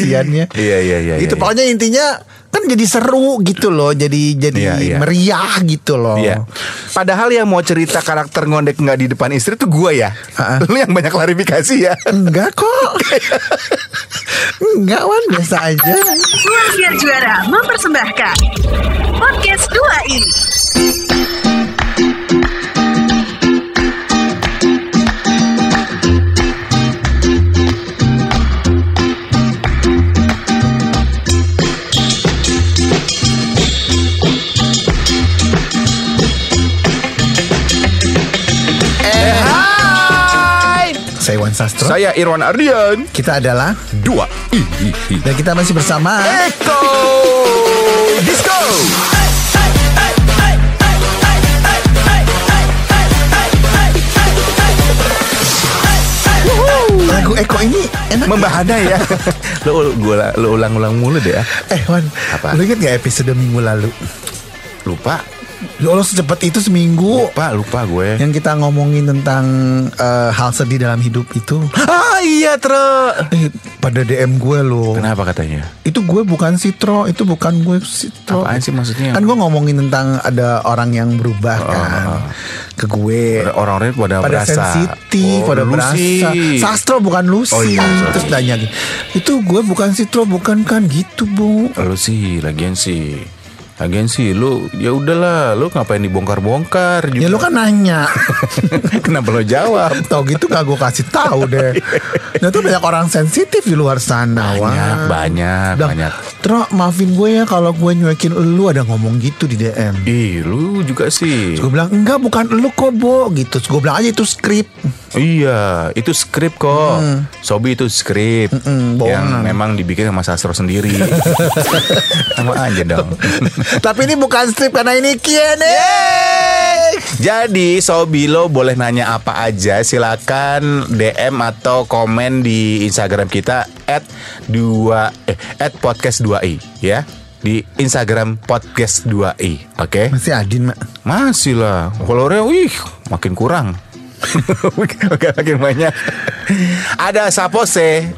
Siannya. Iya, iya, iya, Itu iya, pokoknya intinya kan jadi seru gitu loh, jadi jadi Iya, iya. meriah gitu loh. Iya. Padahal yang mau cerita karakter ngondek nggak di depan istri tuh gue ya. Ah. Lu yang banyak klarifikasi ya. Enggak kok. Enggak Wan, biasa aja. Siar Juara mempersembahkan Podcast 2i Eh, Sastro. Saya Irwan Ardian. Kita adalah Dua. Ih, ih, ih. dan kita masih bersama Eko Disco. lagu Eko ini enak. Membahana ya. lu gua lu ulang-ulang mulu deh ya. Eh Wan, Apa? lu inget gak episode minggu lalu? Lupa. Lu Allah secepat itu seminggu Lupa, lupa gue. yang kita ngomongin tentang eh, hal sedih dalam hidup itu. Ah iya, Tro. Eh, pada DM gue loh. Kenapa katanya? Itu gue bukan Citro, itu bukan gue Citro. Apaan sih maksudnya? Kan gue ngomongin tentang ada orang yang berubah kan ke gue. Orang-orang pada pada berasa. sensitif, Oh, pada lu berasa. Sastro bukan Lucy. Oh, iya. Terus nanya gitu. Itu gue bukan Citro, bukan kan gitu, Bu. Lu sih, lagian sih. Lagian sih, lu ya udahlah, lu ngapain dibongkar-bongkar juga. Ya lu kan nanya. Kenapa lo jawab? Tau gitu gak gue kasih tahu deh. Nah tuh banyak orang sensitif di luar sana. Banyak, Wan. banyak, Bilang, banyak. Tro maafin gue ya kalau gue nyuekin lu ada ngomong gitu di DM. Ih, lu juga sih. Terus gue bilang enggak bukan lu kok Bo gitu. Terus gue bilang aja itu skrip. Iya, itu skrip kok. Sobi itu skrip yang bohongan. memang dibikin sama Sastro sendiri. sama aja dong. Tapi ini bukan strip karena ini Q&A. Jadi Sobi lo boleh nanya apa aja silakan DM atau komen di Instagram kita at 2 eh at podcast 2i ya. Di Instagram podcast 2i, oke? Masih Adin mak. Masih lah. Followernya wih makin kurang. makin banyak. Ada Sapose.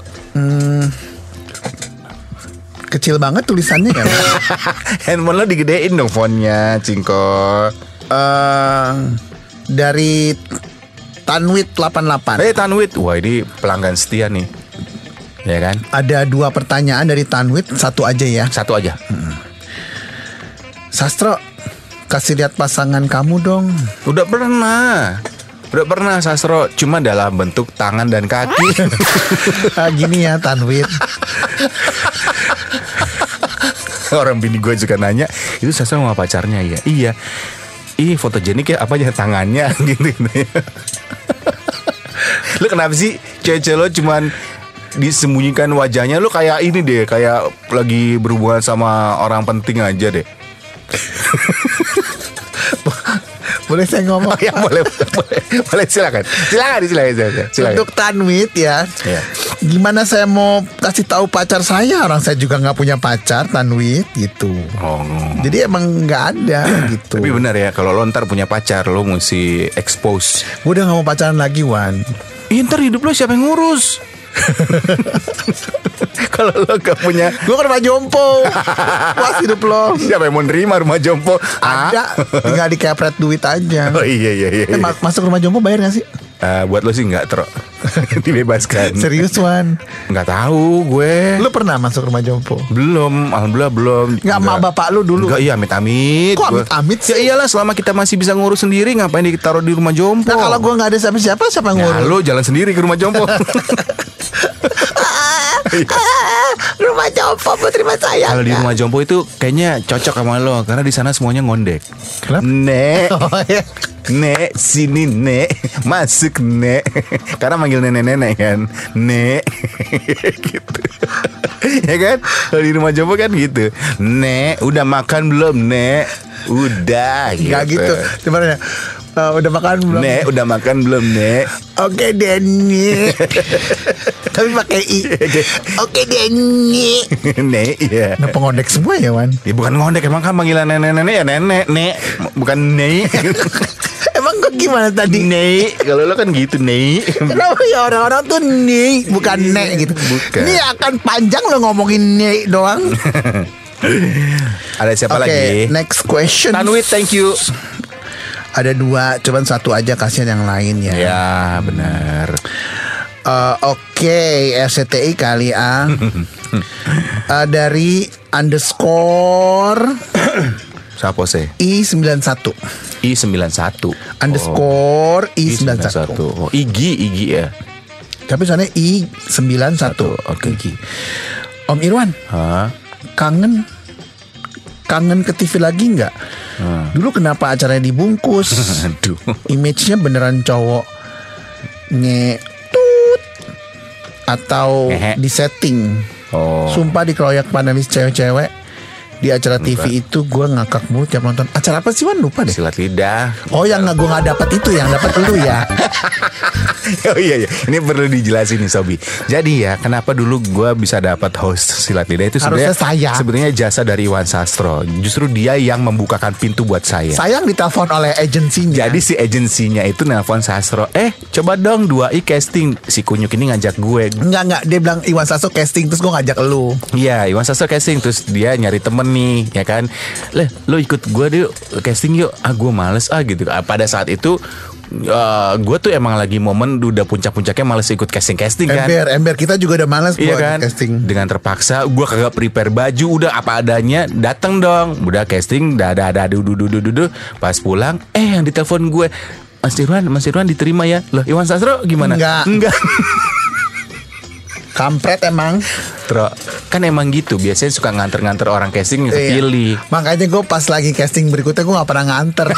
Kecil banget tulisannya ya. Handphone lo digedein dong fontnya, Cingko. Eh, dari Tanwit 88. Eh Tanwit, wah ini pelanggan setia nih. Ya kan? Ada dua pertanyaan dari Tanwit, satu aja ya. Satu aja. Sastro, kasih lihat pasangan kamu dong. Udah pernah. Udah pernah Sastro, cuma dalam bentuk tangan dan kaki. Ah, gini ya Tanwit. Orang bini gue juga nanya, itu Sastro sama pacarnya ya? Iya. Ih fotogenik ya apa aja tangannya gitu. lu kenapa sih cewek-cewek lo cuman disembunyikan wajahnya lu kayak ini deh kayak lagi berhubungan sama orang penting aja deh Boleh saya ngomong? Oh ya boleh boleh boleh silakan silakan silakan silakan, silakan. Untuk Tanwit ya. Iya. Gimana saya mau kasih tahu pacar saya? Orang saya juga nggak punya pacar Tanwit gitu. Oh. Jadi emang nggak ada gitu. Tapi benar ya kalau lo ntar punya pacar lo mesti expose. Gue udah nggak mau pacaran lagi Wan. Ih, ntar hidup lo siapa yang ngurus? kalau lo gak punya Gue ke rumah jompo. Puas hidup lo. siapa yang mau nerima rumah jompo? Ah? Ada. Tinggal dikepret duit aja. Oh iya iya iya. Eh, iya. ma- masuk rumah jompo bayar gak sih? Ah, buat lo sih nggak tro dibebaskan. Serius Wan. Nggak tahu gue. Lu pernah masuk rumah jompo? belum, alhamdulillah belum. Nggak sama bapak lu dulu? Enggak, iya amit-amit. Kok Gue- amit-amit Ya sih? iyalah selama kita masih bisa ngurus sendiri ngapain ditaruh di rumah jompo? Nah kalau gue nggak ada siapa-siapa siapa yang Ya, ngurus? lo jalan sendiri ke rumah jompo. rumah jompo putri mas sayang. Kalau di rumah jompo itu kayaknya cocok sama lo karena di sana semuanya ngondek. Kenapa? Nek, Oh, iya. nek, sini nek, masuk nek. Karena manggil nenek-nenek kan, nek, gitu. ya kan? Kalau di rumah jompo kan gitu. Nek, udah makan belum nek? Udah. Nggak gitu. Gimana Eh, udah makan belum? Nek, udah makan belum nek? Oke Denny. Tapi pakai i. Oke Denny. nek, ya. Nah pengondek semua ya Wan. Ya bukan ngondek emang kan panggilan nenek-nenek ya nenek, nek, bukan nek. Emang gue gimana tadi? Nek, kalau lo kan gitu nek. Kenapa ya orang-orang tuh nih bukan nek gitu. Bukan. Ini akan panjang lo ngomongin nek doang. Ada siapa Oke, lagi? next question. Tanwit, thank you. Ada dua, cuman satu aja kasihan yang lain ya. Ya, benar. Eh, Oke, RCTI kali ah. Eh, dari underscore Siapa sih? I91 I91. Underscore Oh, I91 Oh, Igi, Igi ya. Tapi soalnya I91 Oke. Gigi. Om Irwan Hah? Kangen Kangen ke TV lagi nggak? Hmm. Dulu kenapa acaranya dibungkus Aduh. Image-nya beneran cowok Ngetut Atau Ngehe. di setting Oh. Sumpah dikeroyak panelis cewek-cewek Di acara TV itu gue ngakak mulu tiap nonton Acara apa sih Wan? Lupa deh Silat lidah. Oh yang nggak gue nggak dapat itu Yang dapat lu ya oh iya iya, ini perlu dijelasin nih Sobi. Jadi ya, kenapa dulu gua bisa dapat host silat lidah itu sebenarnya saya. sebenarnya jasa dari Iwan Sastro. Justru dia yang membukakan pintu buat saya. Sayang ditelepon oleh agensinya Jadi si agensinya itu nelpon Sastro, eh coba dong 2i casting. Si kunyuk ini ngajak gue. Enggak enggak Dia bilang Iwan Sasso casting Terus gue ngajak lu Iya, Iwan Sastro casting terus dia nyari temen nih, ya kan? Leh, lo ikut gue deh casting yuk. Ah, gue males ah gitu. Ah, Pada saat itu eh gue tuh emang lagi momen udah puncak-puncaknya males ikut casting-casting kan. Ember Ember kita juga udah males Iya kan casting Dengan terpaksa Gue kagak prepare baju Udah apa adanya Dateng dong Udah casting Dah dah dah du, du, du, du, du, du. Pas pulang Eh yang ditelepon gue Mas Irwan Mas Irwan diterima ya Loh Iwan Sastro gimana Enggak. Enggak Kampret emang Tro Kan emang gitu Biasanya suka nganter-nganter orang casting yang Iya. kepilih Makanya gue pas lagi casting berikutnya gue gak pernah nganter.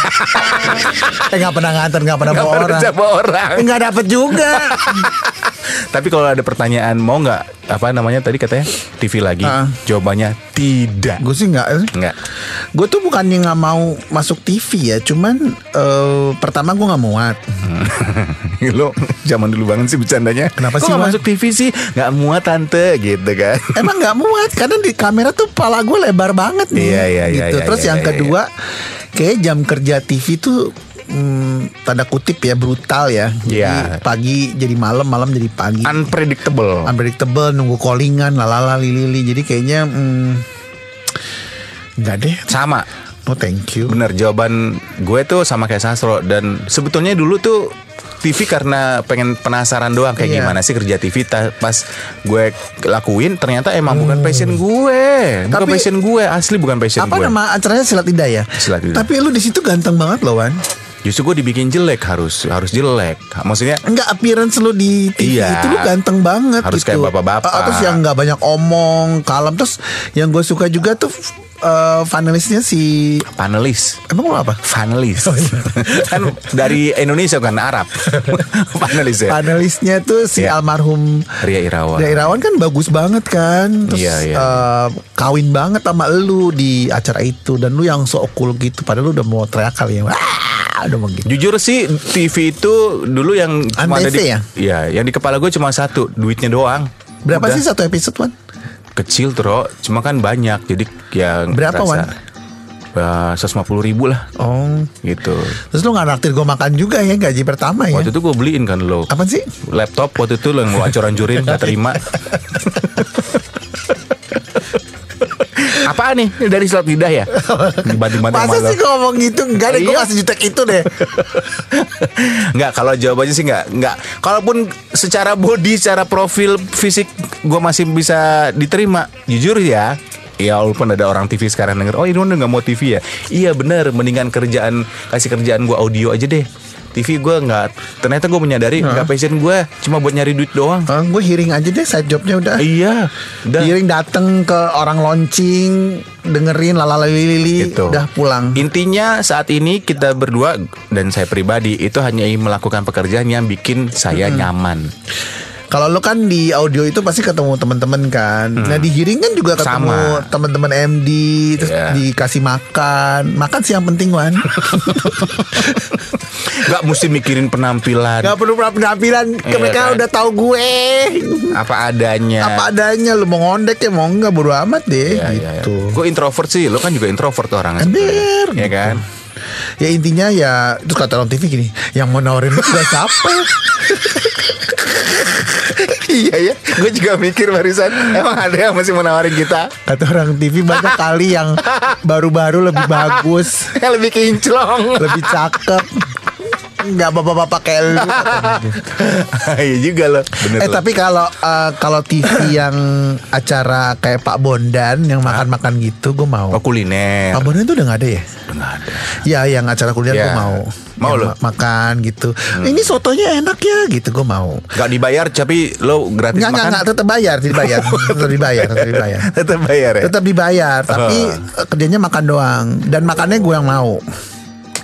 Eh gak pernah nganter Gak pernah Nggak bawa pernah orang. orang. Eh, Nggak dapet juga. Tapi kalau ada pertanyaan Mau nggak Apa namanya tadi katanya TV lagi Ah. Jawabannya Tidak. Gue sih gak Enggak Gue tuh bukannya gak mau masuk TV ya Cuman eh, Pertama gue gak muat. Lo zaman dulu banget sih bercandanya. Kenapa Kok sih, nggak Wan? masuk TV sih? Gak muat tante Gitu kan? Emang gak muat Karena di kamera tuh pala gue lebar banget nih. Iya, iya, iya, gitu. iya, Terus iya, yang iya, kedua Kayak jam kerja TV tuh hmm, Tanda kutip ya Brutal ya. Jadi Iya. pagi jadi malam Malam jadi pagi. Unpredictable. Unpredictable Nunggu callingan Lalala lili Jadi kayaknya hmm, Nggak deh. Sama. No thank you. Bener jawaban gue tuh sama kayak Sastro. Dan sebetulnya dulu tuh TV karena pengen penasaran doang kayak Iya. gimana sih kerja TV pas gue lakuin ternyata emang bukan passion gue bukan Tapi- passion gue asli bukan passion Apa gue nama acaranya Silat Lidah ya? Silat Lidah. Tapi lu di situ ganteng banget loh Wan justru gue dibikin jelek harus harus jelek maksudnya Enggak appearance lu di TV Iya. itu lu ganteng banget Harus gitu. kayak bapak-bapak. Terus yang nggak banyak omong, kalem. Terus yang gue suka juga tuh eh, panelisnya si panelis emang lu apa? panelis Oh, iya. kan dari Indonesia bukan Arab panelis ya Panelisnya tuh si Iya. almarhum Ria Irawan Ria Irawan kan bagus banget kan Terus Iya, iya. eh, kawin banget sama lu di acara itu Dan lu yang so cool gitu Padahal lu udah mau teriak kali ya Wah udah mau gitu Jujur sih TV itu dulu yang cuma ada di ya? Iya, yang di kepala gue cuma satu, duitnya doang. Berapa Udah. sih satu episode Wan? Kecil tro, cuma kan banyak. Jadi yang Berapa, Wan? Seratus ribu lah Oh gitu. Terus lu gak naktir gue makan juga ya Gaji pertama ya Waktu itu gue beliin kan lo Apa sih? laptop waktu itu lo yang gue ancur-ancurin gak terima. Apa nih? Ini dari selat lidah ya? Dibanting-banting Masa sih ngomong gitu? Enggak deh gue Iya. gak sejutek itu deh. Nggak kalau jawabannya sih nggak nggak kalaupun secara body secara profil fisik gue masih bisa diterima jujur ya. Ya walaupun ada orang TV sekarang denger Oh ini udah nggak mau TV ya? Iya bener. Mendingan kerjaan Kasih kerjaan gue audio aja deh TV gue nggak Ternyata gue menyadari nggak passion gue Cuma buat nyari duit doang. Ah, Gue hearing aja deh side jobnya udah. Iya Udah. Hearing dateng ke orang launching Dengerin lalalili Gitu. Udah pulang. Intinya saat ini kita berdua dan saya pribadi itu hanya ingin melakukan pekerjaan yang bikin saya nyaman. Kalau lo kan di audio itu pasti ketemu teman-teman kan. Nah di hearing kan juga ketemu Hmm. Teman-teman MD, terus Iya. dikasih makan. Makan sih yang penting Wan. Gak mesti mikirin penampilan Gak perlu penampilan. Iya mereka kan? udah tahu gue. apa adanya. Apa adanya lu mau ngondek ya mau enggak bodo amat deh Iya, iya, iya. gitu. Gue introvert sih, lo kan juga introvert orangnya. Ember. Iya kan? Ya intinya ya Terus kata orang TV gini Yang mau nawarin lu gak siapa iya ya, gue juga mikir barusan emang ada yang masih mau nawarin kita? Kata orang TV banyak kali yang Baru-baru lebih bagus. Yang lebih kinclong. Lebih cakep Gak bapak-bapak kayak lu. Iya juga loh, bener Eh loh. tapi kalau eh, kalau TV yang acara kayak Pak Bondan yang makan-makan gitu gue mau. Oh kuliner. Pak Bondan itu udah gak ada ya? Nggak ada. Ya yang acara kuliner Ya. gue mau. Mau Yang lo? ma- makan gitu. Ini sotonya enak ya gitu gue mau. Gak dibayar tapi lo gratis Nggak nggak makan. nggak tetap bayar, tetap bayar, tetap dibayar, tetap dibayar. Tetap bayar ya. Tetap dibayar, tapi Oh. kerjanya makan doang dan makannya gue yang mau.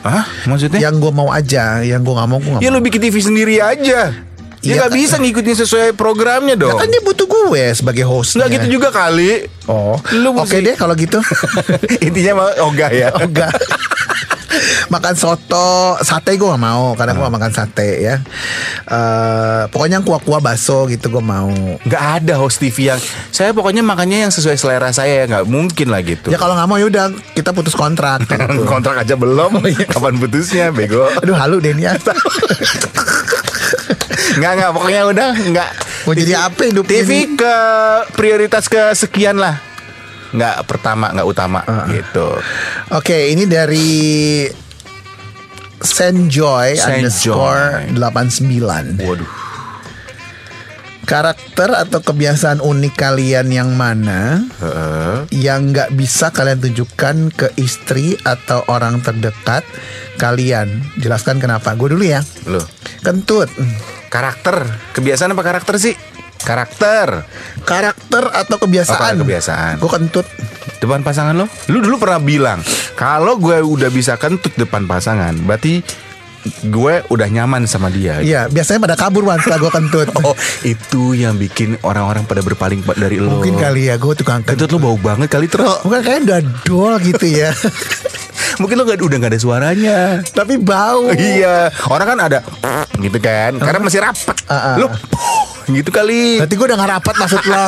Hah? Maksudnya? Yang gue mau aja, yang gue nggak mau gue nggak Ya mau. lo bikin TV sendiri aja. Iya, Dia nggak kan. bisa ngikutin sesuai programnya Ya dong. kan dia butuh gue sebagai host. Nggak gitu juga kali. Oh, Lu oke mesti- deh kalau gitu. Intinya mau ogah ya. Oh, enggak. makan soto, sate gue gak mau karena gue gak makan sate ya. Eh pokoknya yang kuah-kuah bakso gitu gue mau. Nggak ada host TV yang saya pokoknya makannya yang sesuai selera saya nggak mungkin lah gitu. Ya kalau nggak mau yaudah kita putus kontrak. gitu. Kontrak aja belum. Kapan putusnya, bego? Aduh halu ya. Nggak nggak pokoknya udah nggak. Mau jadi apa hidup TV ini? ke prioritas ke sekian lah. Nggak pertama nggak utama Ah. gitu. Oke ini dari Senjoy underscore 89 Waduh. Karakter atau kebiasaan unik kalian yang mana Heeh. yang nggak bisa kalian tunjukkan ke istri atau orang terdekat kalian. Jelaskan kenapa. Gue dulu ya. Loh, Kentut. karakter. Kebiasaan apa karakter sih? Karakter. Karakter atau kebiasaan? Oh, kebiasaan. Gue kentut. Depan pasangan lo? Lu dulu pernah bilang kalau gue udah bisa kentut depan pasangan, berarti gue udah nyaman sama dia. Iya, biasanya pada kabur Wan setelah gue kentut. Oh, itu yang bikin orang-orang pada berpaling pa- dari lo. Mungkin kali ya gue tukang kentut. Kentut lo bau banget kali Tro. Bukan kayak udah dol gitu ya. Mungkin lo gak, udah gak ada suaranya. Tapi bau. iya, orang kan ada gitu kan, karena masih rapat. Ah, ah. Lo gitu kali. Nanti gue udah gak rapat maksud lo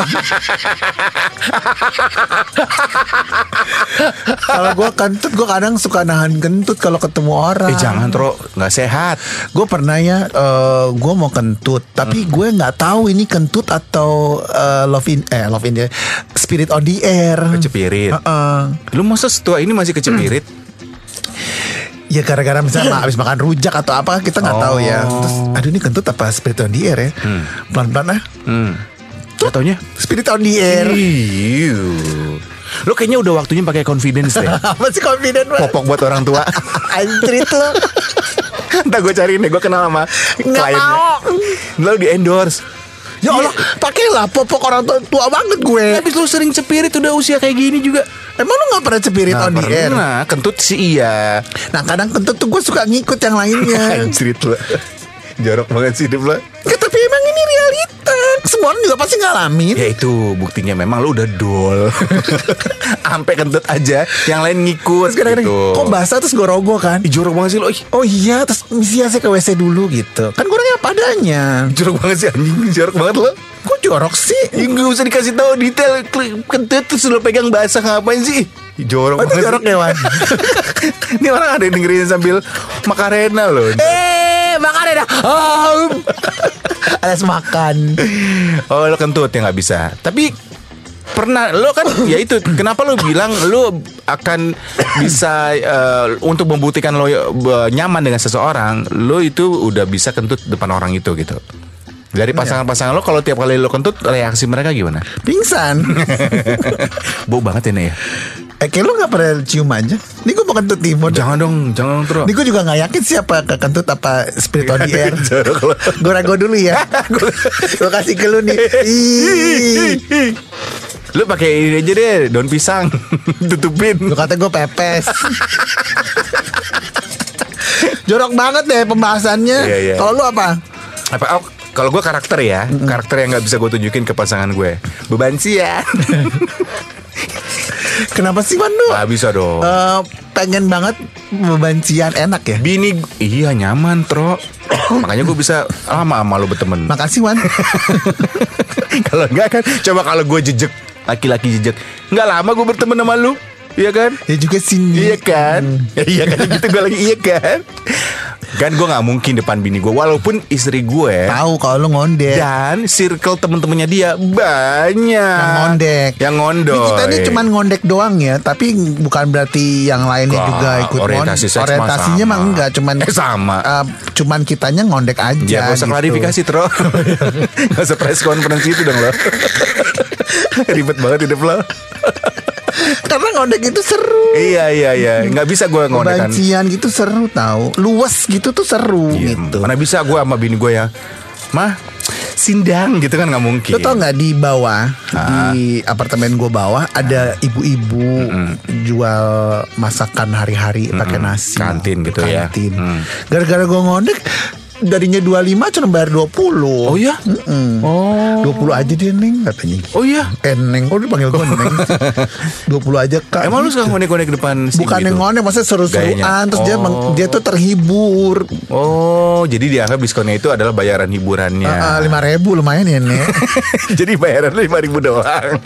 Kalau gue kentut Gue kadang suka nahan kentut Kalau ketemu orang Eh jangan Tro, nggak sehat. Gue pernah ya uh, Gue mau kentut Tapi gue gak tahu ini kentut Atau uh, love in Eh love in the Spirit on the air Kecepirit. Heeh. Lu masa setua ini masih kecepirit? Ya gara-gara misalnya habis makan rujak atau apa kita nggak tahu ya. Oh. Terus aduh ini kentut apa spirit on the air ya? Pelan-pelan ah. Hmm. Taunya? Spirit on the air. Lo kayaknya udah waktunya pakai confidence deh. apa sih confident banget? Popok buat orang tua. Antrit lo. Ntar gue cariin deh, gue kenal sama Nggak kliennya. mau. Lo di endorse. Ya Allah, pakailah popok orang tua, tua banget gue. Habis lo sering cepirit udah usia kayak gini juga. Emang lu gak pernah spirit on the air? pernah, kentut sih iya. Nah kadang kentut tuh gue suka ngikut yang lainnya. Anjrit lo. Jorok banget sih hidup lo. Ya, tapi emang ini realita. Semua orang juga pasti ngalamin. Ya itu buktinya memang lo udah dol. Sampai kentut aja, yang lain ngikut Terus kadang-kadang gitu. kok basah terus gue rogoh kan? Ih, jorok banget sih lo. Oh iya, terus misi saya ke WC dulu gitu. Kan gue orangnya apa adanya. jorok banget sih anjing, jorok banget lo. Kok jorok sih? Ya gak usah dikasih tahu detail Kentut terus lo pegang basah ngapain sih Ih, Jorok Oh, itu banget jorok sih. ya, Wan? Ini orang ada yang dengerin sambil Makarena loh eh, makan dah. Oh. Alias makan. Oh lo kentut ya gak bisa. Tapi pernah lo kan ya itu kenapa lo bilang lo akan bisa eh, untuk membuktikan lo eh, nyaman dengan seseorang lo itu udah bisa kentut depan orang itu gitu? Dari pasangan-pasangan lo kalau tiap kali lo kentut reaksi mereka gimana? Pingsan. bau banget ini ya eh, kayak lu gak pernah cium aja. Ini gue mau kentut timur. jangan dong jangan dong terus Ini gue juga gak yakin siapa ke kentut apa spirit on the air. Gue rago dulu ya. gue kasih ke lu nih. Ih. Lu pakai ini aja deh, daun pisang. Tutupin. Lu kata gue pepes. Jorok banget deh pembahasannya. Iya, iya. Kalau lu apa? Apa oh, kalau gue karakter ya, karakter yang nggak bisa gue tunjukin ke pasangan gue. Beban sih ya. Kenapa sih Wan lu? Gak bisa dong. Eh, pengen banget bebancian enak ya. Bini iya nyaman, Tro. Makanya gue bisa lama sama lu berteman. Makasih Wan. kalau enggak kan coba kalau gue jejek laki-laki jejek nggak lama gue berteman sama lu Iya kan? Ya juga sini. Iya kan? Ya, iya kan gitu gue lagi iya kan? Kan gue nggak mungkin depan bini gue walaupun istri gue Tahu kalau lu ngondek. dan circle temen-temennya dia banyak Yang ngondek. Yang ngondek. kita ini cuma ngondek doang ya, tapi bukan berarti yang lainnya Enggak, juga ikut orientasi ngondek. Orientasinya mah enggak, cuman Eh, sama. eh, cuman kitanya ngondek aja. Ya gak usah gitu. klarifikasi Tro Gak usah press conference itu dong lo Ribet banget hidup lo Karena ngondek itu seru. Iya iya iya Gak bisa gue ngondekan Kebancian gitu seru tahu. Luas gitu tuh seru Iya, gitu. Mana bisa gue sama bini gue ya Mah Sindang gitu kan gak mungkin Lo tau nggak di bawah di apartemen gue bawah ada ibu-ibu jual masakan hari-hari pakai nasi Kantin gitu ya. Kantin. Mm. Gara-gara gue ngondek darinya 25 cuma bayar 20 Oh iya? Mm-mm. Oh. 20 aja dia Neng katanya. Oh iya? Eh Neng kok dipanggil gue Neng. sih? 20 aja kak. Emang lu suka ngondek-ngondek depan Bukan gitu? yang ngondek Maksudnya seru-seruan. Terus dia, Oh. meng- dia tuh terhibur. Oh jadi dianggap diskonnya itu adalah bayaran hiburannya. Ah, Lima ribu lumayan ya Nek Jadi bayaran lima ribu doang.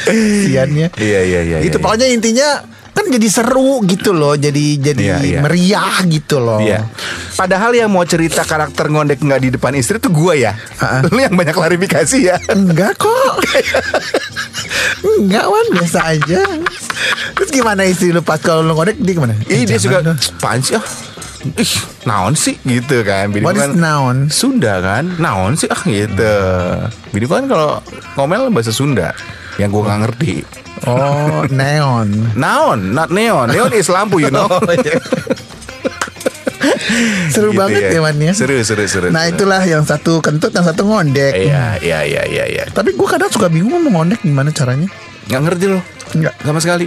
Siannya Iya iya iya Itu iya, pokoknya intinya kan jadi seru gitu loh, jadi jadi Iya, iya. meriah gitu loh. Iya. Padahal yang mau cerita karakter ngondek nggak di depan istri tuh gue ya. Ah. Lu yang banyak klarifikasi ya. Enggak kok. Enggak wan biasa aja. Terus gimana istri lu pas kalau lu ngondek dia gimana? Eh, dia dong. apaan sih ah? Ih, naon sih gitu kan. Bini What is kan noun? Sunda kan, naon sih ah gitu. Bini kan kalau ngomel bahasa Sunda yang gua nggak ngerti. Oh, neon. Naon, not neon. Neon is lampu, you know. Seru Gitu banget ya, ya. Seru, seru, seru. Nah, itulah yang satu kentut, yang satu ngondek. Iya, iya, iya, iya, iya. Tapi gue kadang suka bingung mau ngondek gimana caranya. Nggak ngerti loh, Enggak. sama sekali.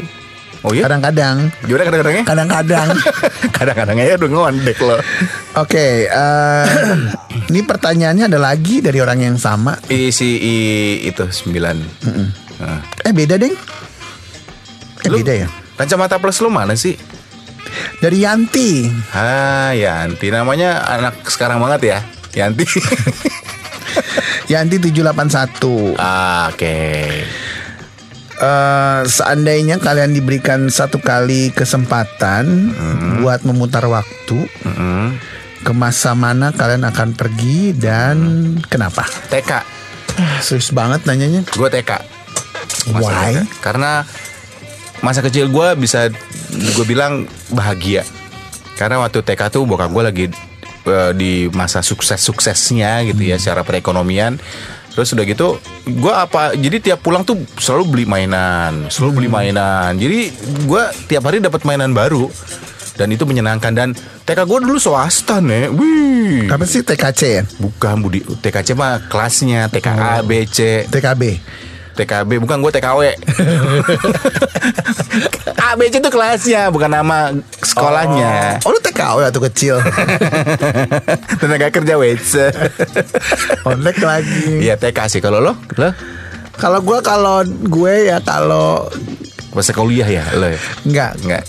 Oh iya? Kadang-kadang. Gimana kadang-kadangnya? Kadang-kadang. Kadang-kadangnya ya udah ngondek loh. Oke, eh, ini pertanyaannya ada lagi dari orang yang sama. Isi i, itu sembilan. Nah. Eh beda deng. Lu- beda ya. Kacamata plus lu mana sih? Dari Yanti. Ah, Yanti namanya anak sekarang banget ya. Yanti. Yanti 781. ah, Oke. Eh, seandainya kalian diberikan satu kali kesempatan buat memutar waktu, Mm-mm. ke masa mana kalian akan pergi dan kenapa? TK. Ah, Serius banget nanyanya. Gue TK. Masa Why? Karena masa kecil gue bisa gue bilang bahagia. Karena waktu TK tuh bokap gue lagi eh, di masa sukses-suksesnya gitu ya secara perekonomian. Terus udah gitu, gue apa? Jadi tiap pulang tuh selalu beli mainan, selalu beli mainan. Jadi gue tiap hari dapat mainan baru dan itu menyenangkan dan TK gue dulu swasta nih, wih. Apa sih TKC ya? Bukan Budi, TKC mah kelasnya TKA, B, C, TKB. TKB bukan gue TKW ABC itu kelasnya bukan nama sekolahnya. Oh. Lu TKW waktu kecil. tenaga kerja wets. Ondek lagi. Iya TK sih. Kalau lo? Lo? Kalau gue kalau gue ya kalau masa kuliah ya lo ya? enggak nggak.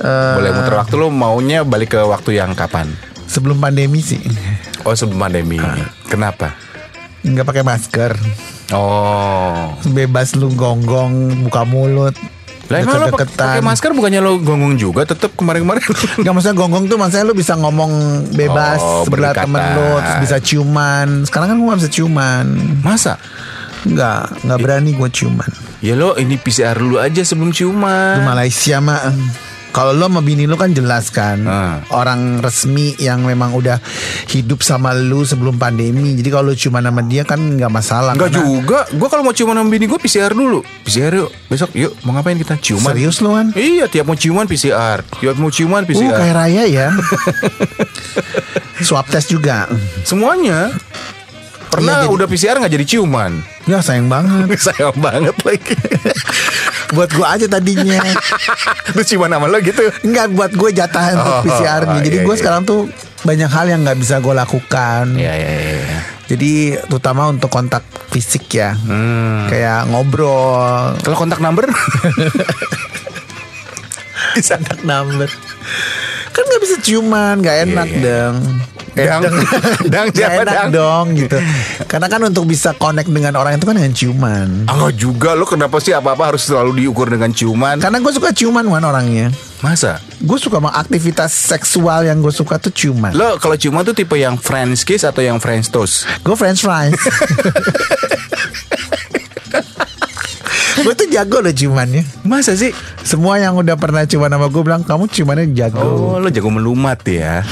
Eh, boleh muter waktu lo maunya balik ke waktu yang kapan? Sebelum pandemi sih. oh sebelum pandemi. Kenapa Enggak pakai masker. oh Bebas lu gonggong, buka mulut. lah emang lo pakai masker bukannya lo gonggong juga tetap kemarin-kemarin Enggak maksudnya gonggong tuh maksudnya lu bisa ngomong bebas Oh, sebelah temen lu terus bisa ciuman. Sekarang kan gua gak bisa ciuman. masa Enggak, enggak berani gua ciuman. ya lo ini PCR dulu aja sebelum Di ciuman Malaysia mah kalau lo sama bini lo kan jelas kan Ah. Orang resmi yang memang udah hidup sama lu sebelum pandemi. Jadi kalau cuma sama dia kan nggak masalah. Karena- juga. Gue kalau mau ciuman sama bini gue PCR dulu. PCR yuk. Besok yuk Mau ngapain kita? Ciuman. Serius lu kan? Iya tiap mau ciuman PCR Tiap mau ciuman Uh, PCR kayak raya ya. Swab test juga. Semuanya. Pernah Iya, jadi- udah PCR nggak jadi ciuman? Ya sayang banget. Sayang banget lagi Buat gua aja tadinya. Lu ciuman sama lo gitu? Enggak buat gue jatah untuk Oh, PCR-nya. Jadi iya, gue iya. sekarang tuh banyak hal yang nggak bisa gue lakukan. Iya iya iya Jadi terutama untuk kontak fisik ya. Hmm. Kayak ngobrol. Kalau kontak number? Bisa number kan nggak bisa ciuman nggak enak iya. dong Dang, dang Nggak siapa enak dang? dong gitu. Karena kan untuk bisa connect dengan orang itu kan dengan ciuman. Ah juga lo kenapa sih apa-apa harus selalu diukur dengan ciuman? Karena gue suka ciuman Wan orangnya. Masa? Gue suka sama aktivitas seksual yang gue suka tuh ciuman. Lo kalau ciuman tuh tipe yang French kiss atau yang French toast? Gue French fries. gue tuh jago loh ciumannya. Masa sih? Semua yang udah pernah ciuman sama gue bilang kamu ciumannya jago. Oh, lo jago melumat ya.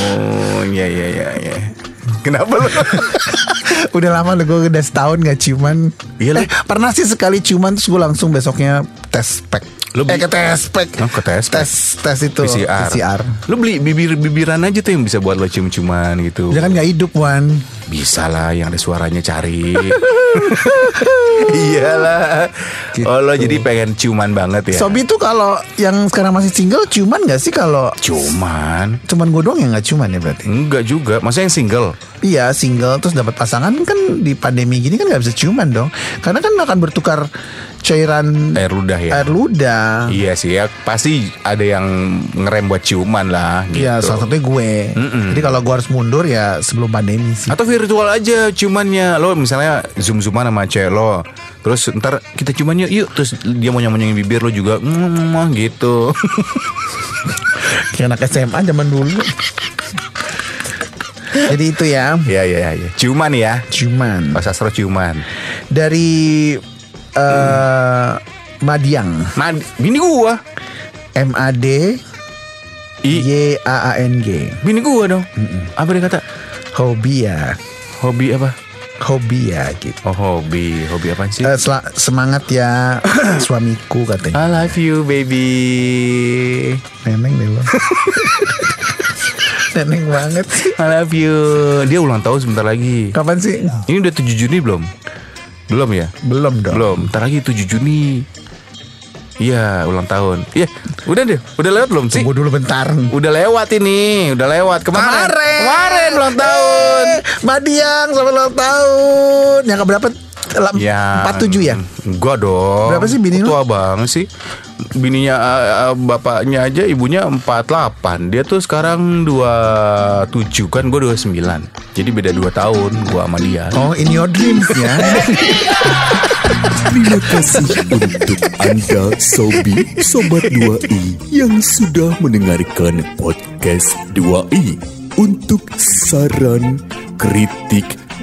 Oh, iya iya iya iya. Kenapa lo? udah lama loh gue udah setahun gak ciuman. Iya, eh, pernah sih sekali ciuman terus gue langsung besoknya tes Lo eh bi- ke tes spek. Oh, ke tes spek. Tes tes itu PCR. PCR. Lo beli bibir-bibiran aja tuh yang bisa buat lo cium-ciuman gitu. Dia kan gak hidup Wan. Bisa lah yang ada suaranya cari. Iyalah. Oh lo jadi pengen ciuman banget ya. Sobi tuh kalau yang sekarang masih single ciuman gak sih kalau Ciuman? cuman gue doang yang gak ciuman ya berarti? Enggak juga. Masa yang single? Iya single terus dapat pasangan kan di pandemi gini kan nggak bisa ciuman dong karena kan akan bertukar cairan Air ludah ya. air ludah. Iya sih ya pasti ada yang ngerem buat ciuman lah gitu. Iya salah satunya gue. Jadi kalau gue harus mundur ya sebelum pandemi sih. Atau virtual aja ciumannya Lo misalnya zoom-zooman sama cewek lo Terus ntar kita ciuman yuk yuk Terus dia mau nyamanyangin bibir lo juga mm, gitu Kayak anak SMA zaman dulu. Jadi itu ya Iya iya iya Ciuman ya ciuman Pak Sastro ciuman dari eh Madiang. Nah bini gua. M A D I. Y A A N G. Bini gua dong. Apa dia kata? Hobi ya Hobi apa? Hobi ya gitu. Oh hobi. Hobi apa sih? Sela- semangat ya suamiku katanya. I love you baby. Neneng deh lo. Neneng banget. I love you. Dia ulang tahun sebentar lagi. Kapan sih? Ini udah 7 Juni belum? Belum ya? Belum dong. Belum, ntar lagi 7 Juni Iya, ulang tahun Iya, udah deh, udah lewat belum sih? Tunggu dulu bentar. Udah lewat ini, udah lewat kemarin Kemarin. Kemarin ulang tahun Madiang sama ulang tahun. Yang keberapa? Ya 47 ya? Enggak dong Berapa sih bini lu? Tua banget sih Bininya bapaknya aja ibunya 48 Dia tuh sekarang 27 kan gue 29 Jadi beda 2 tahun gue sama dia Oh, in your dreams ya. Terima kasih untuk Anda Sobi Sobat 2i yang sudah mendengarkan podcast 2i. Untuk saran, kritik,